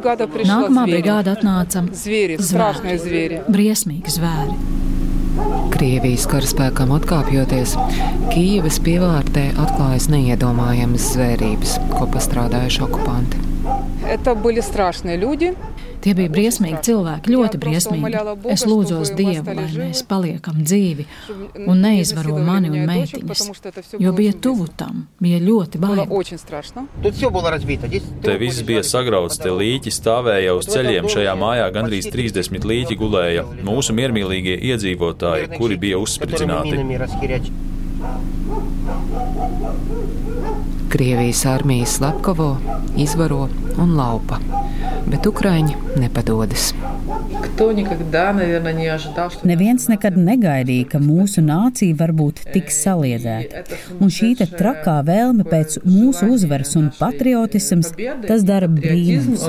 Nākamā brigāda atnāca zvēri, briesmīgi zvēri. Krievijas karaspēkam atkāpjoties, Kīivas pievārtē atklājas neiedomājamas zvērības, ko pastrādājuši okupanti. Это были страшные люди. Tie bija briesmīgi cilvēki, ļoti briesmīgi. Es lūdzos Dievu, lai mēs paliekam dzīvi un neizvaro mani un meitiņas, jo bija tuvu tam, bija ļoti baili. Te viss bija sagrauts, te līķi stāvēja uz ceļiem. Šajā mājā gandrīz 30 līķi gulēja. Mūsu miermīlīgie iedzīvotāji, kuri bija uzspridzināti. Krievijas armija slepkavo, izvaro un laupa, bet Ukraiņi nepadodas. Neviens nekad negaidīja, ka mūsu nācija var būt tik saliedēta. Un šī trakā vēlme pēc mūsu uzvaras un patriotisms, tas dara brīnums.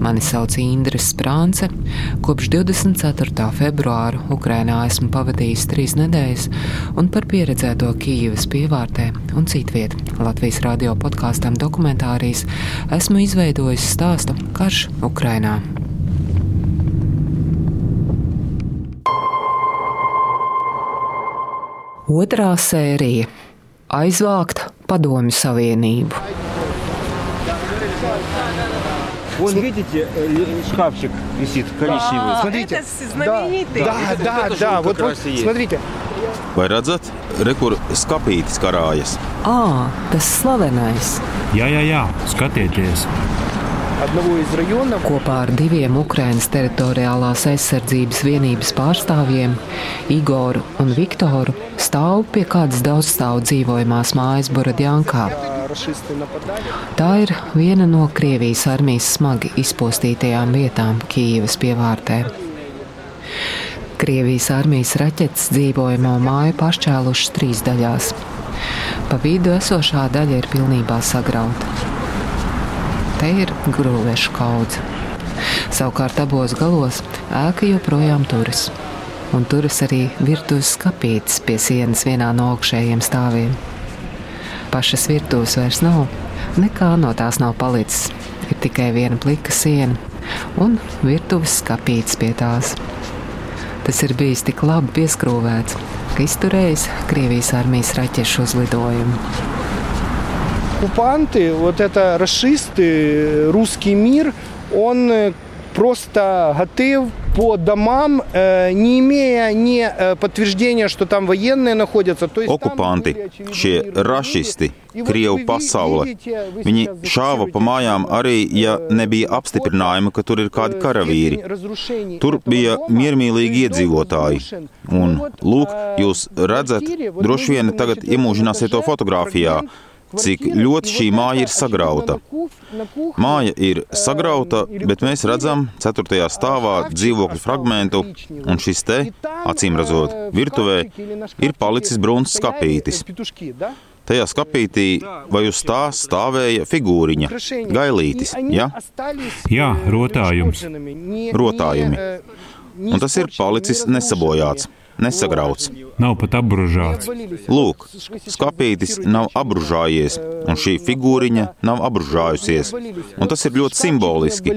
Mani sauc Indra Sprānce. Kopš 24. februāra Ukrainā esmu pavadījis trīs nedēļas, un par pieredzēto Kīivas pievārtē un citviet Latvijas radio podkāstam dokumentārijas esmu izveidojis stāstu Karš Ukrainā. Otrā sērija - aizvākt Padomju Savienību. Вон, видите, шкафчик висит коричневый. А, Смотрите. это знаменитый. Да, да, Это да. же Вот, как вот, раз и есть. смотрите. Vai redzat, re, kur skāpītis karājas? Ā, tas slavenais! Jā, jā, jā, skatieties! Kopā ar diviem Ukrainas teritoriālās aizsardzības vienības pārstāvjiem, Igoru un Viktoru, stāv pie kādas daudzstāvu dzīvojamās mājas Borodjankā. Tā ir viena no Krievijas armijas smagi izpostītajām vietām Kīivas pievārtē. Krievijas armijas raķetes dzīvojamo māju pašķēlušas trīs daļās. Pa vidu esošā daļa ir pilnībā sagrauta. Te ir grūvešu kaudze. Savukārt abos galos ēka joprojām turas. Un turas arī virtuves skapītes pie sienas vienā no augšējiem stāviem. Pašas virtuves vairs nav, nekā no tās nav palicis. Ir tikai viena plika siena un virtuves skapītes pie tās. Tas ir bijis tik labi pieskrūvēts, ka izturējis Krievijas armijas raķešu uzlidojumu Оккупанты, вот это расисты, русский мир, он э, просто готов по домам, э, не имея ни э, подтверждения, что там военные находятся. То есть там Okupanti, были очевидные šie боевые rašisti, И вот Krievu вы ви- pasaule, видите, вы viņi сейчас šāva pa зафиксируете mājām arī, ja nebija apstiprinājuma, ka tur ir kādi э, karavīri. степень разрушений Tur этого bija дома, miermīlīgi то есть дом iedzīvotāji. разрушен. Un, Ну вот, lūk, э, jūs redzat, квартире, вот droši мы vien видим tagad на четвертом iemūžināsiet to этаже fotografijā, фрагмент cik ļoti šī māja ir sagrauta. Māja ir sagrauta, bet mēs redzam 4. stāvā dzīvokļu fragmentu, un šis te, acīm redzot, virtuvē ir palicis brūns skapītis. Tajā skapītī vai uz tā stāvēja figūriņa, gailītis. Ja? Jā, rotājums. Rotājumi. Un tas ir palicis nesabojāts nesagrauts. Nav pat apbružāts. Lūk, skāpītis nav apbružājies, un šī figūriņa nav apbružājusies. Un tas ir ļoti simboliski.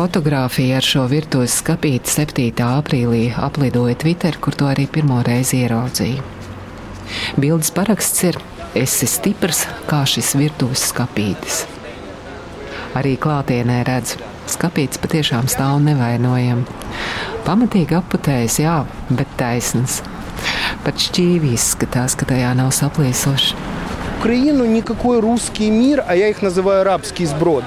Fotogrāfija ar šo virtuves skāpīti 7. aprīlī aplidoja Twitter, kur to arī pirmo reizi ieraudzīju. Bildes paraksts ir Es esmu stiprs kā šis virtuves skāpītis. Arī klātienē redzu, skapītis patiešām stāv nevainojami. Pamatīgi aputējis, jā, bet taisns. Pat šķīvi izskatās, ka tajā nav saplīsoši. Украину никакой русский мир, а я их называю арабский сброд.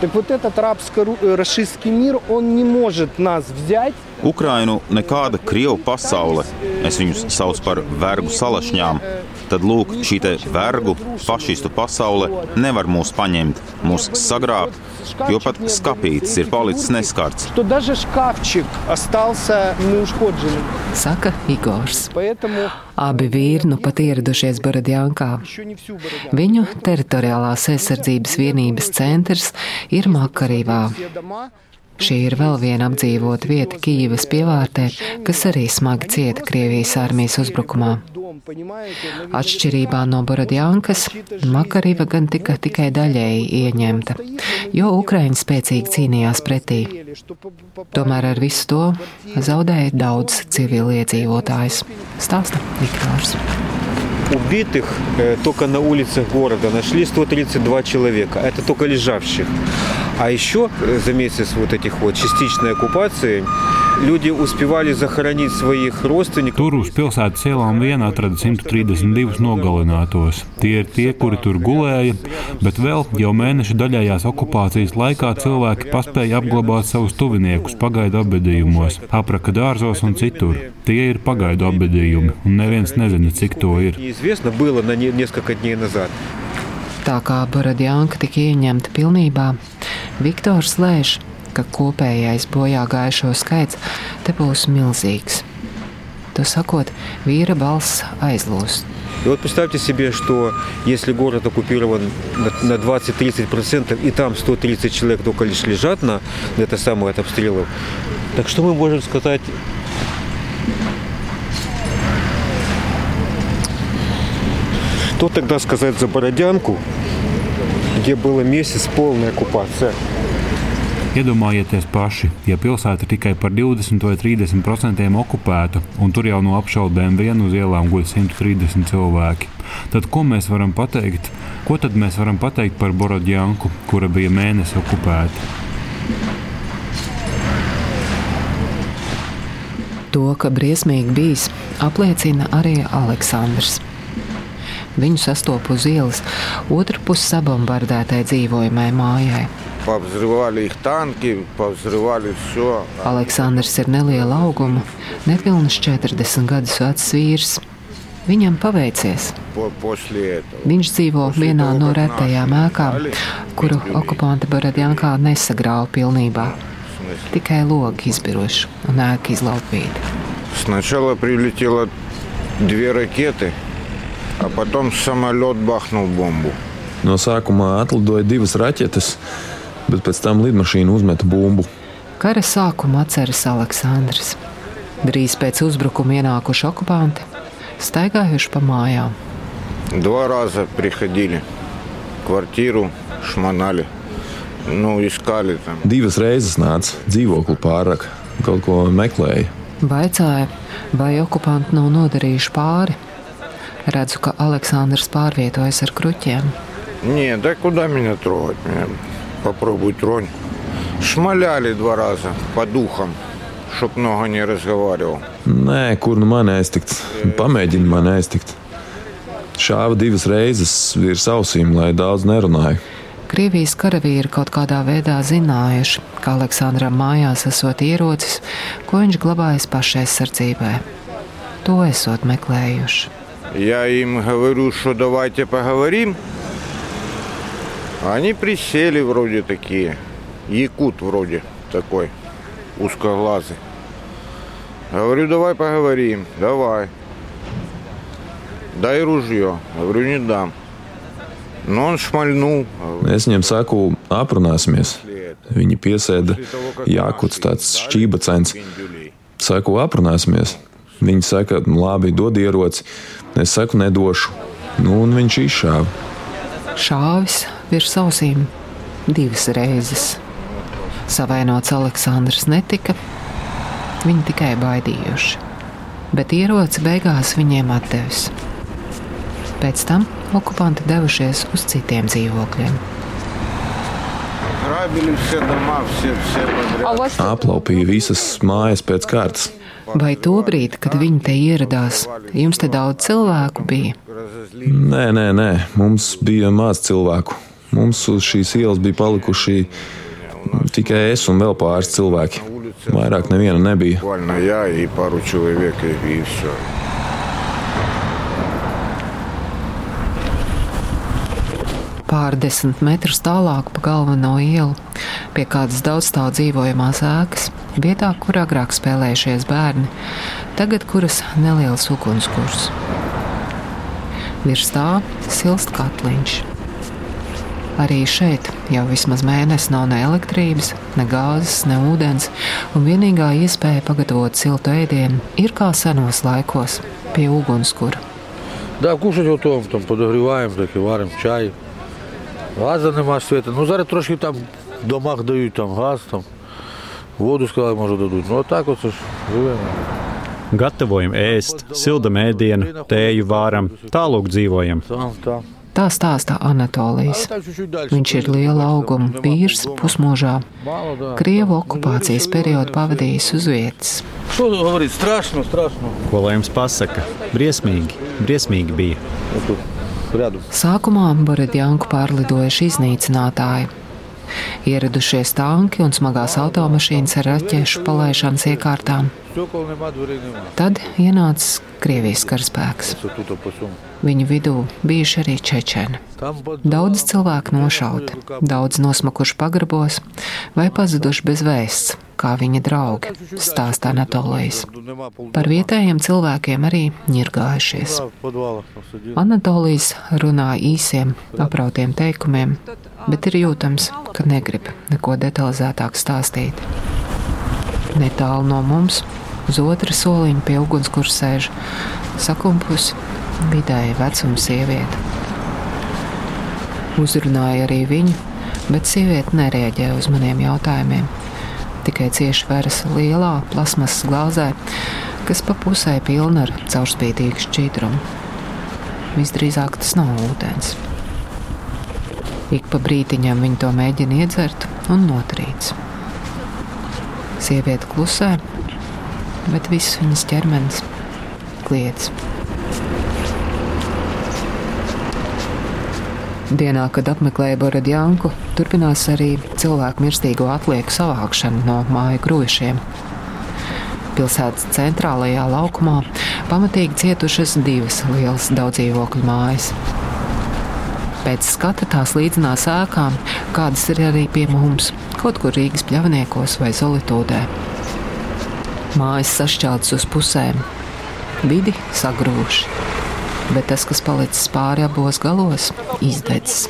Так вот этот арабско-расистский мир, он не может нас взять Ukrainu nekāda krievu pasaule, es viņus saucu par vergu salašņām, tad lūk, šī vergu, fašistu pasaule nevar mūs paņemt, mūs sagrābt, jo pat skāpītis ir palicis neskarts. Saka Igors. Abi vīri nu pat ieradušies Baradjankā. Viņu teritoriālās aizsardzības vienības centrs ir Makarīvā. Šī ir vēl viena apdzīvota vieta Kīivas pievārtē, kas arī smagi cieta Krievijas armijas uzbrukumā. дом Atšķirībā no Borodjankas, Makariva gan tika tikai daļēji ieņemta, jo Ukraiņi spēcīgi cīnījās pretī. Tomēr ar visu to zaudēja daudz civiliedzīvotājs, stāsta Viktors. Убитых э, только на улицах города нашли 132 человека. Это только лежавших. А еще за месяц вот этих вот частичной оккупации Tur uz pilsētas ielām vien atrada 132 nogalinātos. Tie ir tie, kuri tur gulēja, bet vēl jau mēneša daļējās okupācijas laikā cilvēki paspēja apglabāt savus tuviniekus pagaidu apbedījumos, apraka dārzos un citur. Tie ir pagaidu apbedījumi, un neviens nezina, cik to ir. Tā kā Borodjanka tika ieņemta pilnībā, Viktors Lēšs ka kopējais bojā gājušo skaits te būs milzīgs. To sakot, vīра balss aizlūst. И вот представьте себе, что если город оккупирован на 20-30%, и там 130 человек только лишь лежат на, это самое от обстрелов, так что мы можем сказать Что тогда сказать за Бородянку, где было месяц полная оккупация? Iedomājieties paši, ja pilsēta tikai par 20 vai 30 procentiem okupēta, un tur jau no apšaudēm vien uz ielām guļ 130 cilvēki, tad ko mēs varam pateikt? Ko tad mēs varam pateikt par Borodjanku, kura bija mēnesi okupēta? To, ka briesmīgi bijis, apliecina arī Aleksandrs. Viņu sastopu uz ielas otru pusi sabombardētai dzīvojamai mājai. Повзрывали их танки, повзрывали все. Aleksandrs ir neliela auguma, nepilnīgi 40 gadus vecs vīrs. Viņam paveicies. Viņš dzīvo vienā no retajām ēkām, kuru okupanti Borodjankā nesagrāva pilnībā. Tikai logi izbiruši un ēka izlaupīta. Сначала прилетело две ракеты, а потом самолет бахнул бомбу. No sākuma atlidoja divas raķetes, bet pēc tam lidmašīna uzmeta bumbu. Kara sākumu atceras Aleksandrs. Drīz pēc uzbrukuma ienākuši okupanti, staigājuši pa mājām. Два раза приходили. Квартиру шмонали. Nu, искали там. Divas reizes nāca dzīvokli pārāk, kaut ko meklēja. Vaicāja, vai okupanti nav nodarījuši pāri. Redzu, ka Aleksandrs pārvietojas ar kruķiem. Не, да куда меня трогать? Меня попробуй тронь. Шмаляли два раза по духам, чтоб много не разговаривал. Nē, kur nu man aiztikt? Pamēģini man aiztikt. Šāva divas reizes virs ausīm, lai daudz nerunāju. Krievijas karavīri kaut kādā veidā zinājuši, ka Aleksandram mājās esot ierocis, ko viņš glabājas pašaizsardzībai. To esot meklējuši. Я им говорю, что давайте поговорим. Они присели вроде такие. Якут вроде такой, узкоглазый. Говорю, давай поговорим. Давай. Дай ружье. Говорю, не дам. Но он шмальнул. Es viņiem saku, aprunāsimies. Viņi piesēda jākuts, tāds šķībacens. Saku, aprunāsimies. Viņi saka, labi, dod ieroci. Es saku, nedošu. Nu, un viņš izšāva. Šāvis virs ausīm divas reizes. Savainots Aleksandrs netika, viņi tikai baidījuši, bet ieroci beigās viņiem atdevis. Pēc tam okupanti devušies uz citiem dzīvokļiem. Aplaupīja visas mājas pēc kārtas. Vai to brīdi, kad viņi te ieradās, jums te daudz cilvēku bija? Nē, nē, nē, mums bija maz cilvēku. Mums uz šīs ielas bija palikuši tikai es un vēl pāris cilvēki. Vairāk neviena nebija. Pār desmit metrus tālāk pa galveno ielu pie kādas daudzstāvu dzīvojamās ēkas, vietā, kur agrāk spēlējušies bērni, tagad kuras neliels ugunskurs. Virs tā silst katliņš. Arī šeit jau vismaz mēnesi nav ne elektrības, ne gāzes, ne ūdens, un vienīgā iespēja pagatavot siltu ēdienu ir kā senos laikos pie ugunskura. Да, кушать готовим, там подогріваємо, таки варимо чай. Газу нема світу. Ну зараз трошки там в домах дають там газ, там, воду сказали, може дадуть. Ну отак оце ж живемо. Gatavojam ēst, sildam ēdienu, tēju vāram, tālāk dzīvojam. Там, там. Tā stāstā Anatolijas. Viņš ir liela auguma vīrs, pusmožā. Krievu okupācijas periodu pavadījis uz vietas. Ko lai jums pasaka? Briesmīgi, briesmīgi bija. Sākumā Borodjanku pārlidojuši iznīcinātāji. Ieradušies tanki un smagās automašīnas ar raķešu palaišanas iekārtām. Tad ienāca Krievijas karaspēks. Viņu vidū bijuši arī čečeni. Daudz cilvēku nošauti, daudz nosmakuši pagrabos vai pazuduši bez vēsts, kā viņa draugi, stāstā Anatolijas. Par vietējiem cilvēkiem arī ņirgājušies. Anatolijas runā īsiem, aprautiem teikumiem, bet ir jūtams, ka negrib neko detalizētāk stāstīt. Netālu no mums, uz otra soliņa pie ugunskura sēž sakumpusi vidēji vecuma sieviete. Uzrunāja arī viņu, bet sieviete nereaģēja uz maniem jautājumiem. Tikai cieši veras lielā plasmasas glāzē, kas pa pusē pilna ar caurspīdīgu šķidrumu. Visdrīzāk tas nav ūdens. Ik pa brītiņam viņi to mēģina iedzert un notrīc. Sieviete klusē, bet viss viņas ķermenis kliedz. Dienā, kad apmeklēju Boradjanku, turpinās arī cilvēku mirstīgo atlieku savākšana no māju grūšiem. Pilsētas centrālajā laukumā pamatīgi cietušas divas lielas daudzdzīvokļu mājas. Pēc skata tās līdzinās ēkām, kādas ir arī pie mums, kaut kur Rīgas pļavniekos vai solitūdē. Mājas sašķeltas uz pusēm, vidi sagrūši, bet tas, kas palicis pāri abos galos, izdedzis.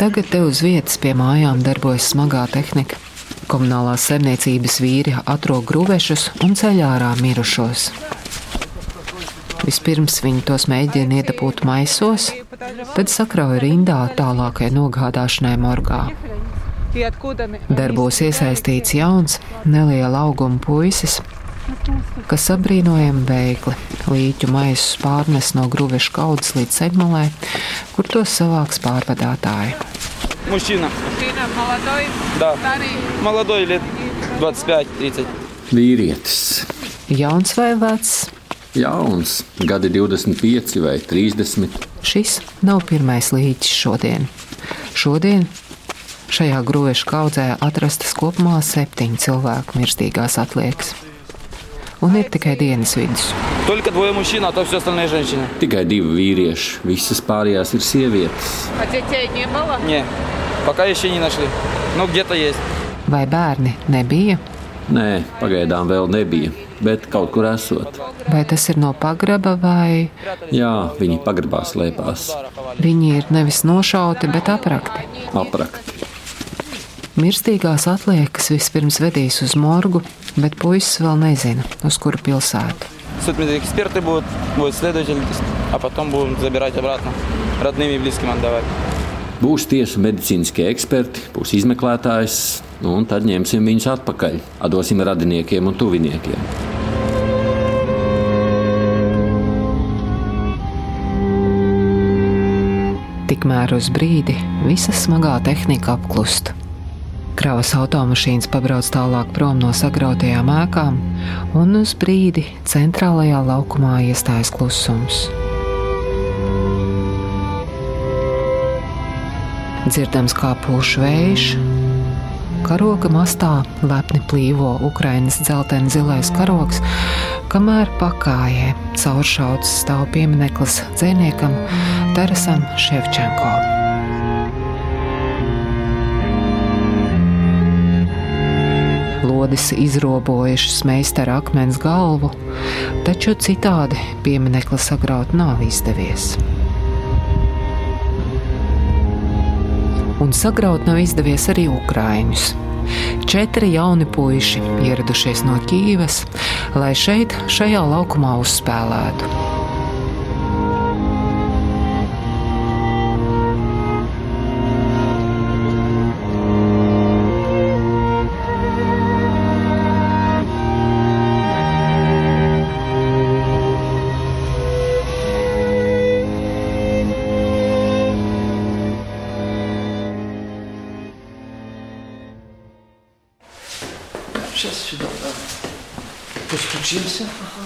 Tagad te uz vietas pie mājām darbojas smagā tehnika. Komunālās saimniecības vīri atrod grūvešus un ceļ ārā mirušos. Vispirms viņi tos mēģina iedabūt maisos, tad sakrauj rindā tālākai nogādāšanai morgā. Darbos iesaistīts jauns, neliela auguma puisis, kas apbrīnojami veikli līķu maisus pārnes no grūveša kaudzes līdz ceļmalē, kur tos savāks pārvadātāji. Мужчина. Мужчина молодой, Да. старый. Молодой, лет 25-30. Vīrietis. Jauns vai vecs? jauns, gadi 25 vai 30. Šis nav pirmais līķis šodien. Šodien šajā groža kaudzē atrastas kopumā septiņu cilvēku mirstīgās atliekas. Un ir tikai dienas vidus. Tikai divi vīrieši, visas pārējās ir sievietes. Nē, pagaidām šī nenašli. Nu, Vai bērni nebija? Nē, pagaidām vēl nebija bet kaut kur esot. Vai tas ir no pagraba, vai Jā, viņi pagrabā slēpās. viņi ir nevis nošauti, bet aprakti? Aprakti. Mirstīgās atliekas vispirms vedīs uz morgu, bet puisis vēl nezina, uz kuru pilsētu. Судмедэксперты будут, будет следователь, а потом будем забирать обратно. Родным и близким отдавать. Būs tiesu medicīniskie eksperti, būs izmeklētājs, nu, un tad ņemsim viņus atpakaļ. Atdosim radiniekiem un tuviniekiem. Tikmēr uz brīdi visa smagā tehnika apklust. Kravas automašīnas pabrauc tālāk prom no sagrautajām ēkām, un uz brīdi centrālajā laukumā iestājas klusums. Dzirdams kā pūš vējš, karoga mastā lepni plīvo Ukrainas dzelteni zilais karogs, kamēr pakājē cauršauts stāv piemineklis dzēniekam Tarasam Ševčenko. Lodis izrobojušas meistara akmens galvu, taču citādi pieminekli sagraut nav izdevies. Un sagraut nav izdevies arī Ukrāņus. Četri jauni puiši ieradušies no Kīivas, lai šeit, šajā laukumā uzspēlētu.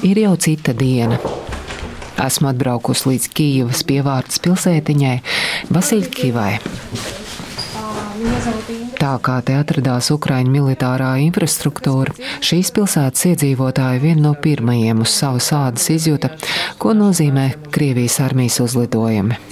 Ir jau cita diena. Esmu atbraukusi līdz Kijavas pievārds pilsētiņai Vasiļkivai. Tā kā te atradās Ukraiņu militārā infrastruktūra, šīs pilsētas iedzīvotāji viena no pirmajiem uz savas ādas izjuta, ko nozīmē Krievijas armijas uzlidojumi.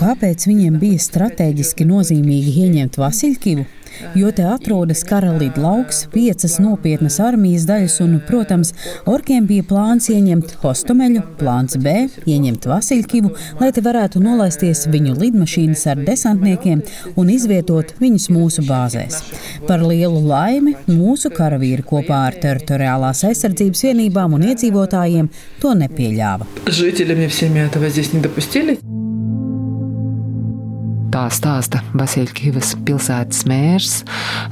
Kāpēc viņiem bija strateģiski nozīmīgi ieņemt Vasiļkivu? jo te atrodas karalīda lauks, piecas nopietnas armijas daļas, un, protams, orkiem bija plāns ieņemt Hostomeļu, plāns B - ieņemt Vasiļkivu, lai te varētu nolaisties viņu lidmašīnas ar desantniekiem un izvietot viņus mūsu bāzēs. Par lielu laimi mūsu karavīri kopā ar teritoriālās aizsardzības vienībām un iedzīvotājiem to nepieļāva. Žiteļiem visiem этого здесь не допустили. Tā stāsta Vasiļkivas pilsētas mērs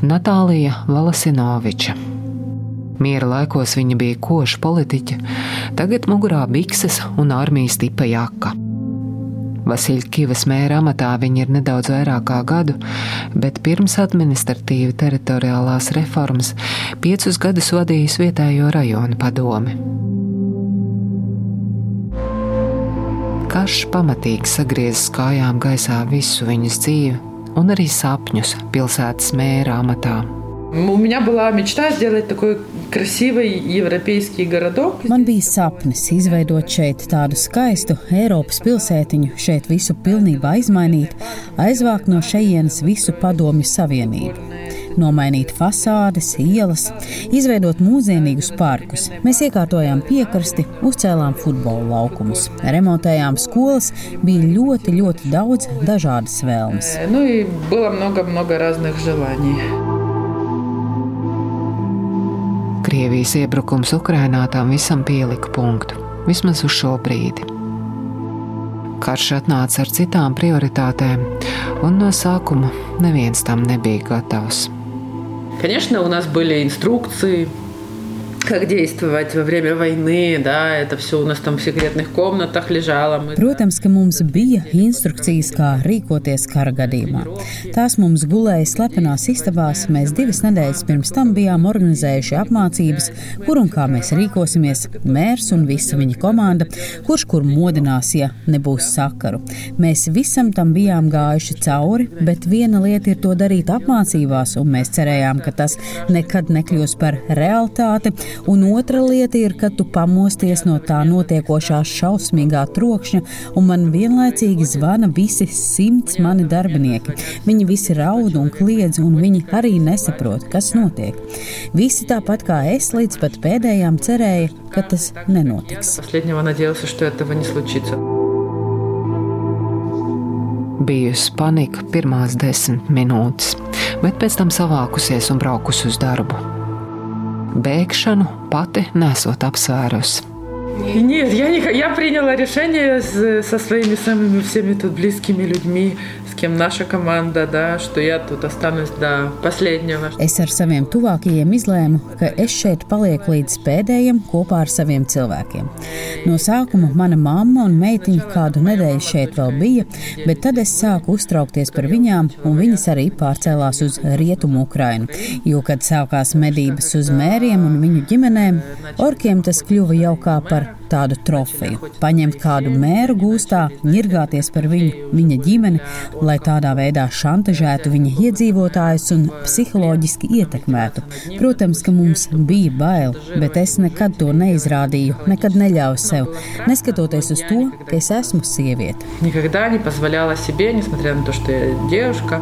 Natālija Valasinoviča. Miera laikos viņa bija koša politiķa, tagad mugurā bikses un armijas tipa jaka. Vasiļkivas mēra amatā viņa ir nedaudz vairāk kā gadu, bet pirms administratīva teritoriālās reformas piecus gadus vadījusi vietējo rajonu padomi. Karš pamatīgi sagriezis kājām gaisā visu viņas dzīvi un arī sapņus pilsētas mēra amatā. Man bija sapnis izveidot šeit tādu skaistu Eiropas pilsētiņu, šeit visu pilnībā izmainīt, aizvākt no šejienes visu Padomju Savienību nomainīt fasādes, ielas, izveidot mūzienīgus parkus. Mēs iekārtojām piekrasti, uzcēlām futbola laukumus, remontējām skolas, bija ļoti, ļoti daudz dažādas vēlmes. Nu, было много, много разных желаний. Krievijas iebrukums Ukrainā tam visam pielika punktu, vismaz uz šo brīdi. Karš atnāca ar citām prioritātēm, un no sākuma neviens tam nebija gatavs. Конечно, у нас были инструкции, как действовать во время войны, да, это все у нас там в секретных комнатах лежало. Мы... Protams, ka mums bija instrukcijas, kā rīkoties kara gadījumā. Tās mums gulēja slepenās istabās. Mēs divas nedēļas pirms tam bijām organizējuši apmācības, kur un kā mēs rīkosimies. Mērs un visa viņa komanda, kurš kur modinās, ja nebūs sakaru. Mēs visam tam bijām gājuši cauri, bet viena lieta ir to darīt apmācībās, un mēs cerējām, ka tas nekad nekļūs par realitāti un otra lieta ir, kad tu pamosties no tā notiekošā šausmīgā trokšņa, un man vienlaicīgi zvana visi simts mani darbinieki. Viņi visi raud un kliedz, un viņi arī nesaprot, kas notiek. Visi tāpat kā es līdz pat pēdējām cerēja, ka tas nenotiks. Bijusi panika pirmās desmit minūtes, bet pēc tam savākusies un braukusi uz darbu bēgšanu pati nesot apsvērusi. Нет, я, не, я приняла решение с, со своими самыми всеми тут близкими людьми, с кем наша команда, да, что я тут останусь до последнего. Es ar saviem tuvākajiem izlēmu, ka es šeit palieku līdz pēdējiem kopā ar saviem cilvēkiem. No sākuma mana mamma un meitiņa kādu nedēļu šeit vēl bija, bet tad es sāku uztraukties par viņām, un viņas arī pārcēlās uz rietumu Ukrainu. Jo, kad sākās medības uz mēriem un viņu ģimenēm, orkiem tas kļuva jau kā par tādu trofeju. Paņemt kādu mēru gūstā, ņirgāties par viņu, viņa ģimeni, lai tādā veidā šantažētu viņa iedzīvotājus un psiholoģiski ietekmētu. Protams, ka mums bija bail, bet es nekad to neizrādīju, nekad neļāvu sev, neskatoties uz to, ka es esmu sieviete. Никогда не позволяла себе, несмотря на то, что я девушка.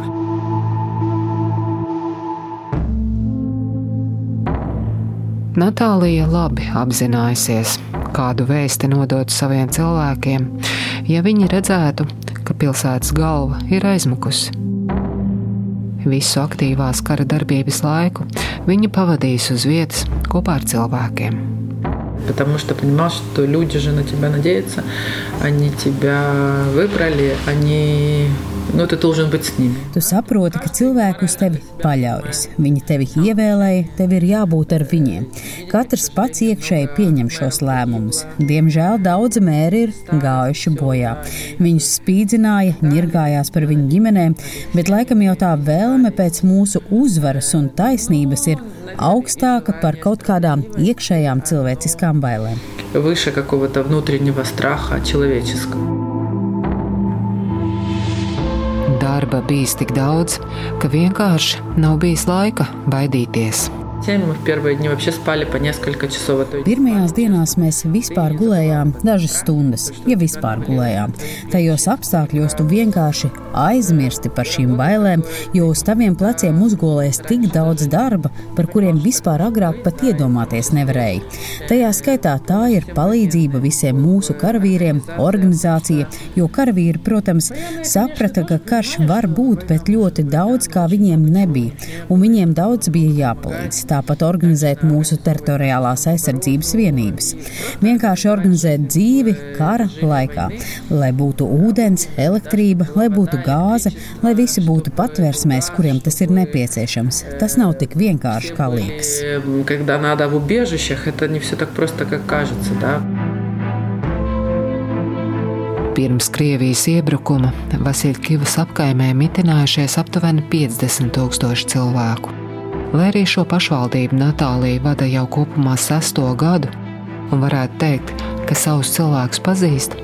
Natālija labi apzinājusies, kādu vēsti nodot saviem cilvēkiem, ja viņi redzētu, ka pilsētas galva ir aizmukusi. Visu aktīvās kara darbības laiku viņa pavadīs uz vietas kopā ar cilvēkiem. Потому что понимал, что люди же на тебя надеются, они тебя выбрали, они nu, tu должен быть с ними. Tu saproti, ka cilvēki uz tevi paļaujas. Viņi tevi ievēlēja, tev ir jābūt ar viņiem. Katrs pats iekšēji pieņem šos lēmumus. Diemžēl daudzi mēri ir gājuši bojā. Viņus spīdzināja, ņirgājās par viņu ģimenēm, bet laikam jau tā vēlme pēc mūsu uzvaras un taisnības ir augstāka par kaut kādām iekšējām cilvēciskām bailēm. Выше какого-то внутреннего страха человеческого. Darba bijis tik daudz, ka vienkārši nav bijis laika baidīties Мы в первые дни вообще спали по несколько часов. Pirmajās dienās mēs vispār gulējām dažas stundas, ja vispār gulējām. Tajos apstākļos tu vienkārši aizmirsti par šīm bailēm, jo uz taviem pleciem uzgulēs tik daudz darba, par kuriem vispār agrāk pat iedomāties nevarēja. Tajā skaitā tā ir palīdzība visiem mūsu karavīriem, organizācija, jo karavīri, protams, saprata, ka karš var būt, bet ļoti daudz kā viņiem nebija, un viņiem daudz bija jāpalīdz tāpat organizēt mūsu teritoriālās aizsardzības vienības. Vienkārši organizēt dzīvi kara laikā, lai būtu ūdens, elektrība, lai būtu gāze, lai visi būtu patvērsmēs, kuriem tas ir nepieciešams. Tas nav tik vienkārši kā liekas. Когда надо в убежищах, это не все так просто, как кажется, да? Pirms Krievijas iebrukuma Vasiljkivas apkaimē mitinājušies aptuveni 50 tūkstoši cilvēku. Lai arī šo pašvaldību Natālija vada jau kopumā sesto gadu, un varētu teikt, ka savus cilvēkus pazīst,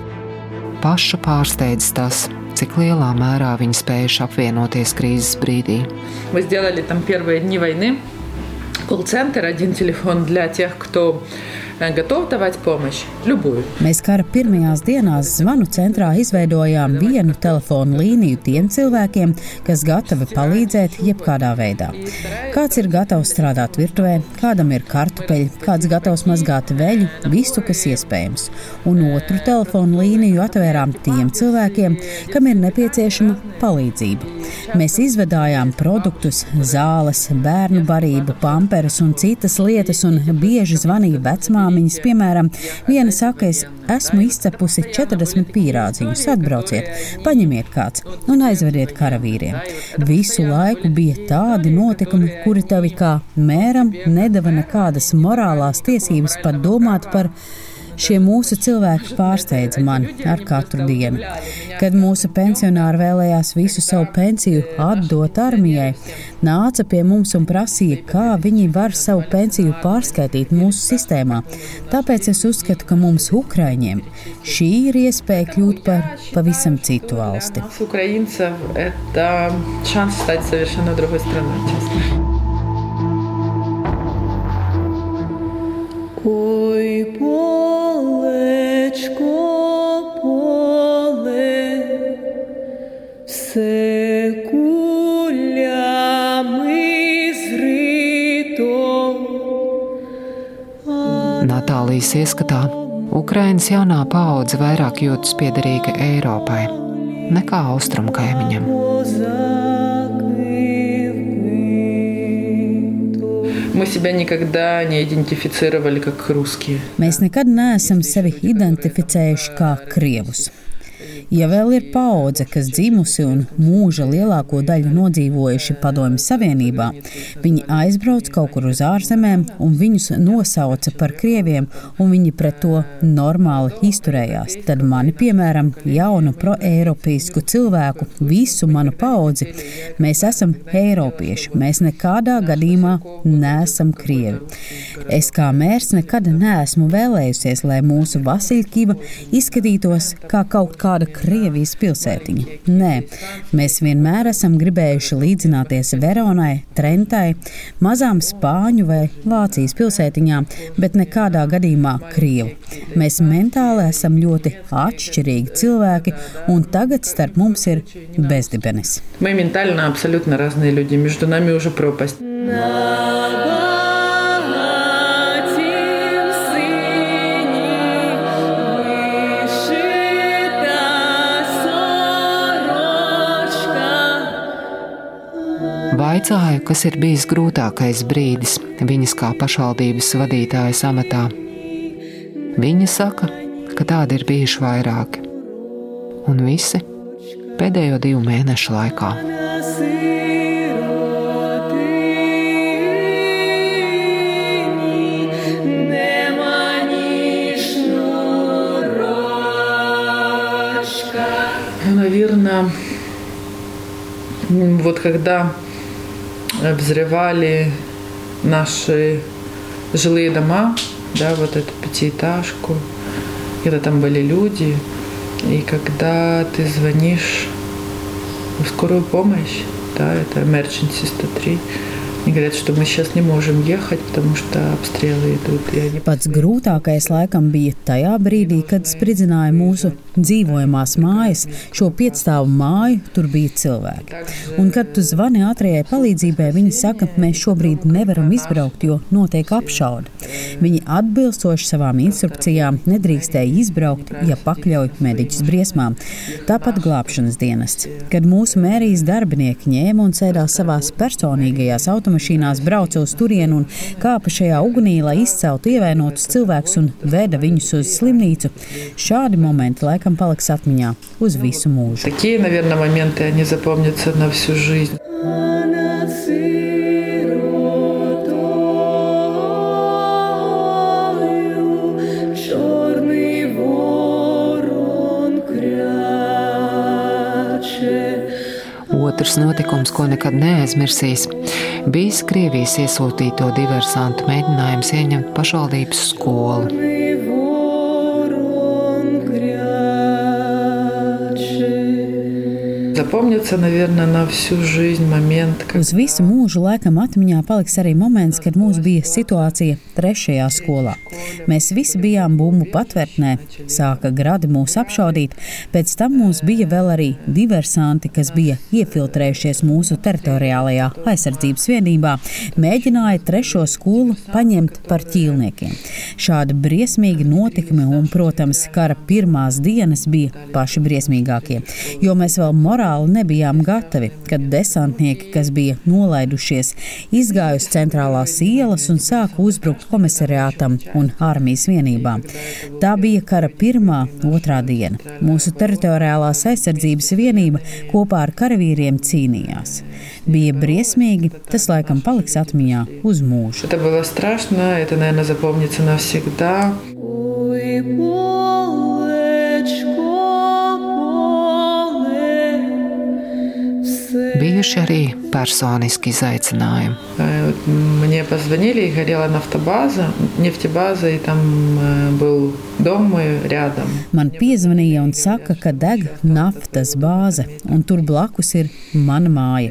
pašu pārsteidz tas, cik lielā mērā viņi spējuši apvienoties krīzes brīdī. Мы сделали там первые дни войны. Колл-центр, один телефон для тех, кто gatava davāt pomošu, любую. Mēs kara pirmajās dienās zvanu centrā izveidojām vienu telefonu līniju tiem cilvēkiem, kas gatavi palīdzēt jebkādā veidā. Kāds ir gatavs strādāt virtuvē, kādam ir kartupeļi, kāds gatavs mazgāt veļu, visu, kas iespējams. Un otru telefonu līniju atvērām tiem cilvēkiem, kam ir nepieciešama palīdzība. Mēs izvedājām produktus, zāles, bērnu barību, pamperes un citas lietas, un bieži zvanīja vecmā māmiņas, piemēram, viena saka, es esmu izcepusi 40 pīrādziņus, atbrauciet, paņemiet kāds un aizvediet karavīriem. Visu laiku bija tādi notikumi, kuri tevi kā mēram nedava nekādas morālās tiesības pat domāt par viņu Šie mūsu cilvēki pārsteidza mani ar katru dienu. Kad mūsu pensionāri vēlējās visu savu pensiju atdot armijai, nāca pie mums un prasīja, kā viņi var savu pensiju pārskaitīt mūsu sistēmā. Tāpēc es uzskatu, ka mums, Ukraiņiem, šī ir iespēja kļūt par pavisam citu valsti. Украинцев это шанс стать совершенно другой страной, честно. Ой, полечко, поле, все кулями зрито. Natālijas ieskatā Ukrainas jaunā paudze vairāk jūtas piederīga Eiropai nekā austrumu kaimiņam. Мы себя никогда не идентифицировали как русские. Mēs nekad neesam sevi identificējuši kā krievus. Ja vēl ir paudze, kas dzimusi un mūža lielāko daļu nodzīvojuši Padomju Savienībā, viņi aizbrauc kaut kur uz ārzemēm un viņus nosauca par krieviem, un viņi pret to normāli izturējās. Tad mani, piemēram, jaunu pro-eiropeisku cilvēku, visu manu paudzi, mēs esam eiropieši. Mēs nekādā gadījumā neesam krievi. Es kā mērs nekad neesmu vēlējusies, lai mūsu Vasiljkiva izskatītos kā kaut kāda Krievijas pilsētiņa. Nē, mēs vienmēr esam gribējuši līdzināties Veronai, Trentai, mazām Spāņu vai Vācijas pilsētiņām, bet nekādā gadījumā Krievu. Mēs mentāli esam ļoti atšķirīgi cilvēki, un tagad starp mums ir bezdibenis. Мы ментально абсолютно разные люди, между нами уже пропасть. Vaicāju, kas ir bijis grūtākais brīdis viņas kā pašvaldības vadītājas amatā. Viņa saka, ka tādi ir bijuši vairāki, un visi pēdējo divu mēnešu laikā. Наверное, вот когда взрывали наши жилые дома, да, вот эту пятиэтажку, когда там были люди, и когда ты звонишь в скорую помощь, да, это emergency 103, Viņi говорят, что мы сейчас не можем ехать, потому что обстрелы идут. Они... Pats grūtākais laikam bija tajā brīdī, kad spridzināja mūsu dzīvojamās mājas, šo piecstāvu māju, tur bija cilvēki. Un, kad tu zvani ātrajai palīdzībai, viņi saka, mēs šobrīd nevaram izbraukt, jo notiek apšaude. Viņi atbilstoši savām instrukcijām nedrīkstēja izbraukt, ja pakļauj mediķus briesmām. Tāpat glābšanas dienests. Kad mūsu mērijas darbinieki ņēma un sēdās savās personīgajās automašīnās, brauca uz turieni un kāpa šajā ugunī, lai izceltu ievainotus cilvēkus un veda viņus uz slimnīcu. Šādi momenti laikam paliks atmiņā uz visu mūžu. Такие, наверное, моменты, они запомнятся на всю жизнь. Otrs notikums, ko nekad neaizmirsīs, bijis Krievijas iesūtīto diversantu mēģinājums ieņemt pašvaldības skolu. Запомнится, наверное, на всю жизнь момент. Kad... Uz visu mūžu laikam atmiņā paliks arī moments, kad mums bija situācija trešajā skolā. Mēs visi bijām bumbu patvērtnē, sāka gradi mūs apšaudīt, pēc tam mums bija vēl arī diversanti, kas bija iefiltrējušies mūsu teritoriālajā aizsardzības vienībā, mēģināja trešo skolu paņemt par ķīlniekiem. Šādi briesmīgi notikumi un, protams, kara pirmās dienas bija paši briesmīgākie, jo mēs vēl morāli morāli nebijām gatavi, kad desantnieki, kas bija nolaidušies, izgāja uz centrālās ielas un sāka uzbrukt komisariātam un armijas vienībām. Tā bija kara pirmā, otrā diena. Mūsu teritoriālās aizsardzības vienība kopā ar karavīriem cīnījās. Bija briesmīgi, tas laikam paliks atmiņā uz mūžu. Tas bija страшно, это, наверное, запомнится навсегда. Ой, bijuši arī personiski izaicinājumi. Мне позвонили, и горела нафтобаза, нефтебаза, и там был dom rядом. Man piezvanīja un saka, ka deg naftas bāze, un tur blakus ir mana māja.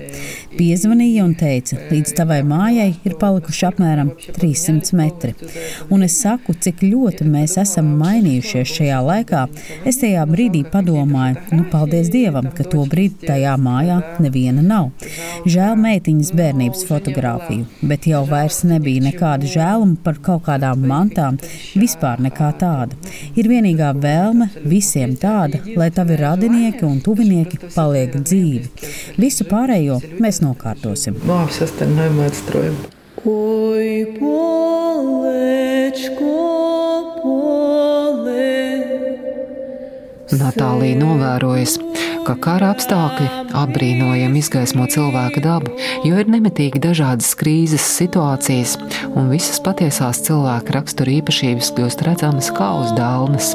Piezvanīja un teica, līdz tavai mājai ir palikuši apmēram 300 metri. Un es saku, cik ļoti mēs esam mainījušies šajā laikā. Es tajā brīdī padomāju, nu, paldies Dievam, ka to brīdi tajā mājā neviena nav. Žēl meitiņas bērnības fotografiju, bet jau vairs nebija nekāda žēluma par kaut kādām mantām, vispār nekā tāda. Ir vienīgā vēlme visiem tāda, lai tavi radinieki un tuvinieki paliek dzīvi. Visu pārējo mēs nokārtosim. Ой, полечко, поле. Natālija novērojas, ka kara apstākļi apbrīnojami izgaismo cilvēka dabu, jo ir nemitīgi dažādas krīzes situācijas, un visas patiesās cilvēka rakstura īpašības kļūst redzamas kā uz dālnes.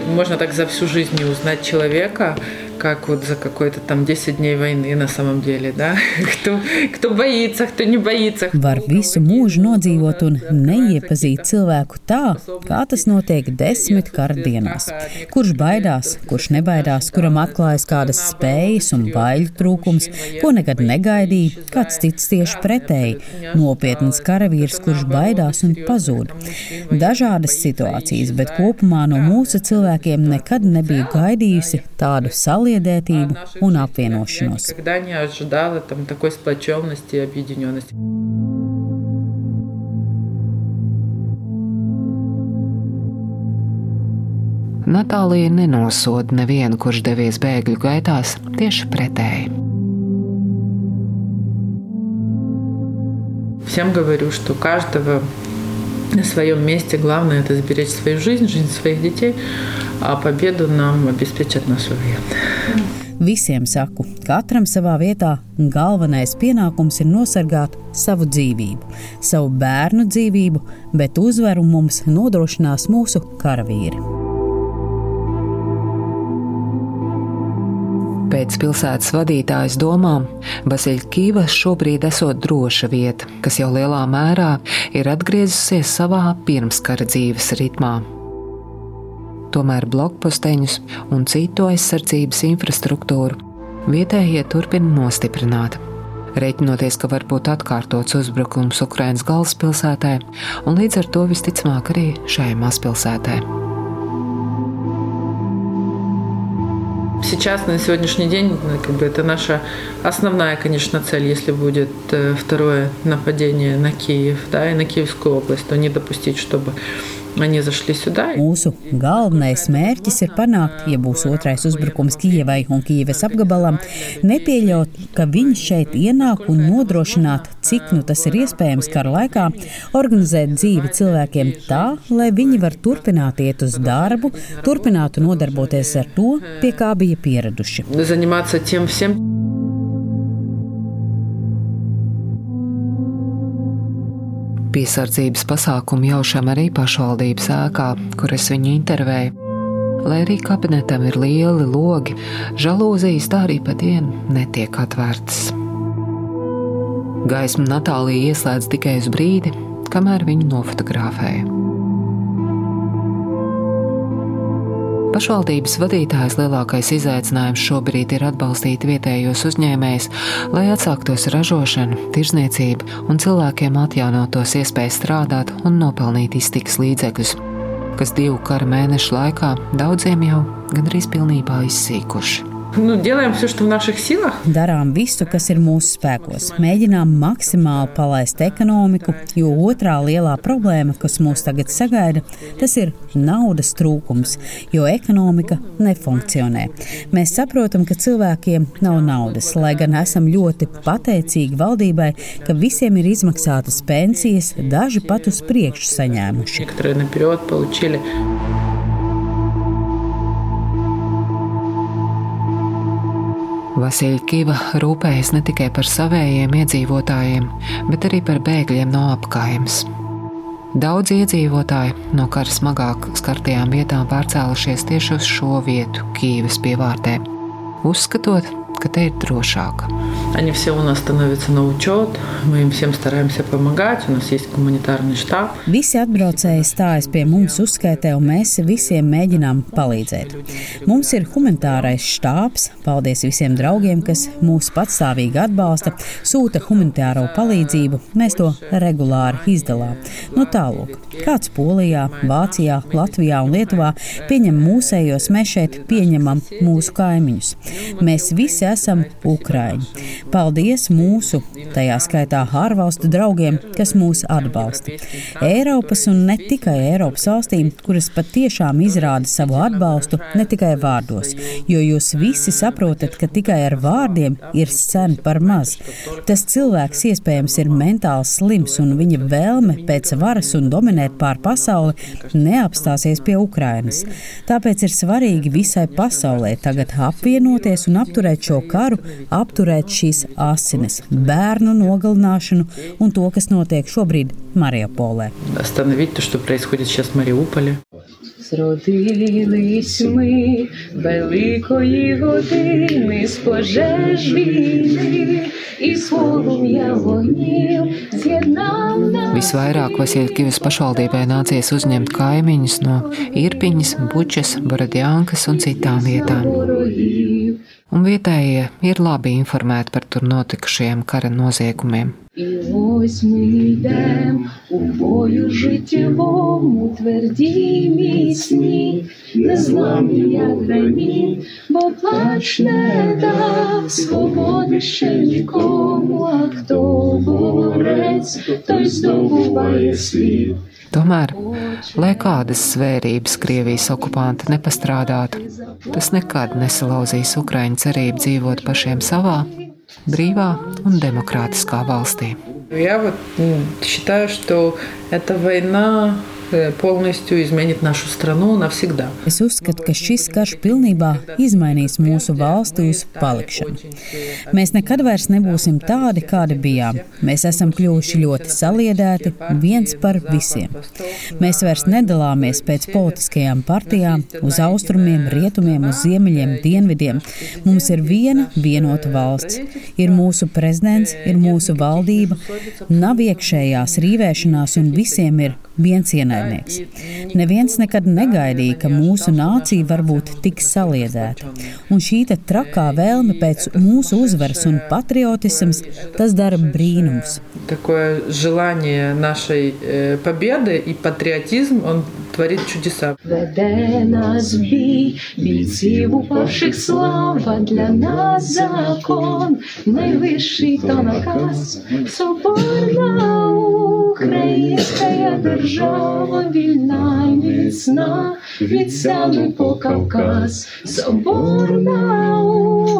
Можно так за всю жизнь не узнать человека, как вот за какой-то там 10 дней войны на самом деле, да? Кто, кто боится, кто не боится. Var visu mūžu nodzīvot un neiepazīt cilvēku tā, kā tas notiek desmit kardienās. Kurš baidās, kurš nebaidās, kuram atklājas kādas spējas un baiļu trūkums, ko nekad negaidīja, kāds cits tieši pretēji - nopietns karavīrs, kurš baidās un pazūd. Dažādas situācijas, bet kopumā no mūsu cilvēkiem nekad nebija gaidījusi tādu salīdzinājumu saliedētību un apvienošanos. Natālija nenosoda nevienu, kurš devies bēgļu gaitās, tieši pretēji. Всем говорю, что каждого на своем месте. Главное это сберечь свою жизнь, жизнь своих детей, а победу нам обеспечат нашу вietu. Visiem saku, katram savā vietā galvenais pienākums ir nosargāt savu dzīvību, savu bērnu dzīvību, bet uzvaru mums nodrošinās mūsu karavīri. Pēc pilsētas vadītājas domām, Basiļkīva šobrīd esot droša vieta, kas jau lielā mērā ir atgriezusies savā pirmskara dzīves ritmā. Tomēr blokposteņus un citu aizsardzības infrastruktūru vietējie turpina nostiprināt. Rēķinoties, ka var būt atkārtots uzbrukums Ukraiņas galvaspilsētā, un līdz ar to visticamāk arī šai mazpilsētai. Сейчас, на сегодняшний день, как бы это наша основная, конечно, цель, если будет э, второе нападение на Киев да, и на Киевскую область, то не допустить, чтобы Mūsu galvenais mērķis ir panākt, ja būs otrais uzbrukums Kijevai un Kijevas apgabalam, nepieļaut, ka viņi šeit ienāk un nodrošināt, cik nu tas ir iespējams kara laikā, organizēt dzīvi cilvēkiem tā, lai viņi var turpināt iet uz darbu, turpinātu nodarboties ar to, pie kā bija pieraduši. Заниматься тем всем, Piesardzības pasākumu jaušam arī pašvaldības ēkā, kur es viņu intervēju. Lai arī kabinetam ir lieli logi, žalūzijas tā arī pa dienu netiek atvērtas. Gaismu Natālija ieslēdz tikai uz brīdi, kamēr viņu nofotografēja. Pašvaldības vadītājas lielākais izaicinājums šobrīd ir atbalstīt vietējos uzņēmējus, lai atsāktos ražošana, tirzniecība un cilvēkiem atjaunotos iespēju strādāt un nopelnīt iztikas līdzekļus, kas divu kara mēnešu laikā daudziem jau gandrīz pilnībā izsīkuši. Nu, делаем все, что в наших силах. Darām visu, kas ir mūsu spēkos. Mēģinām maksimāli palaist ekonomiku, jo otrā lielā problēma, kas mūs tagad sagaida, tas ir naudas trūkums, jo ekonomika nefunkcionē. Mēs saprotam, ka cilvēkiem nav naudas, lai gan esam ļoti pateicīgi valdībai, ka visiem ir izmaksātas pensijas, daži pat uz priekšu saņēmuši. Vasiļkiva rūpējas ne tikai par savējiem iedzīvotājiem, bet arī par bēgļiem no apkaimes. Daudz iedzīvotāji no kara smagāk skartajām vietām pārcēlušies tieši uz šo vietu, Kīvas pievārtē, uzskatot, ka te ir drošāk. Они все у нас становятся на учет, мы им всем стараемся помогать, у нас есть гуманитарный штаб. Visi atbraucēji stājas pie mums uzskaitē, un mēs visiem mēģinām palīdzēt. Mums ir humanitārais štābs, paldies visiem draugiem, kas mūs patstāvīgi atbalsta, sūta humanitāro palīdzību, mēs to regulāri izdalām. No nu, tālāk, kāds Polijā, Vācijā, Latvijā un Lietuvā pieņem mūsējos, mēs šeit pieņemam mūsu kaimiņus. Mēs visi esam Ukraiņi. Paldies mūsu, tajā skaitā ārvalstu draugiem, kas mūs atbalsta. Eiropas un ne tikai Eiropas valstīm, kuras patiešām izrāda savu atbalstu ne tikai vārdos, jo jūs visi saprotat, ka tikai ar vārdiem ir scena par maz. Tas cilvēks iespējams ir mentāli slims un viņa vēlme pēc varas un dominēt pār pasauli neapstāsies pie Ukrainas. Tāpēc ir svarīgi visai pasaulē tagad apvienoties un apturēt šo karu, apturēt šīs asinis, bērnu nogalināšanu un to, kas notiek šobrīd Mariupolē. Зродились ми великої години з пожеж війни і з полум'я вогнів з'єднав нас. Visvairāk Vasiljkivas pašvaldībai nācies uzņemt kaimiņus no Irpiņas, Bučas, Borodjankas un citām vietām un vietējie ir labi informēti par tur notikušajiem kara noziegumiem. І ось ми йдем у бою життєвому, тверді міцні, незламні, як граніт, бо плач не дасть свободи ще нікому, а хто борець, той здобуває світ. Tomēr, lai kādas svērības Krievijas okupanti nepastrādātu, tas nekad nesalauzīs Ukraiņu cerību dzīvot pašiem savā, brīvā un demokrātiskā valstī. Я вот считаю, что эта война полностью изменит наšu stranu навсегда. Es uzskatu, ka šis karš pilnībā izmainīs mūsu valsti uz palikšanu. Mēs nekad vairs nebūsim tādi, kādi bijām. Mēs esam kļuvuši ļoti saliedēti, viens par visiem. Mēs vairs nedalāmies pēc politiskajām partijām, uz austrumiem, rietumiem, uz ziemeļiem, dienvidiem. Mums ir viena vienota valsts. Ir mūsu prezidents, ir mūsu valdība, nav iekšējās rīvēšanās un visiem ir viens ienaidnieks. Neviens nekad negaidīja, ka mūsu nācija var būt tik saliedēta. Un šī trakā vēlme pēc mūsu uzvaras un patriotisms, tas dara brīnums. Такое желание нашей э, победы и патриотизм, он творит чудеса. Веде нас бій, бійців упавших слава для нас закон, найвищий то наказ, соборна українська держава, вільна і міцна, від Сяну по Кавказ, соборна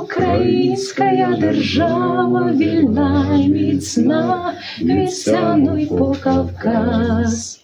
українська держава, вільна і міцна, від Сяну по Кавказ.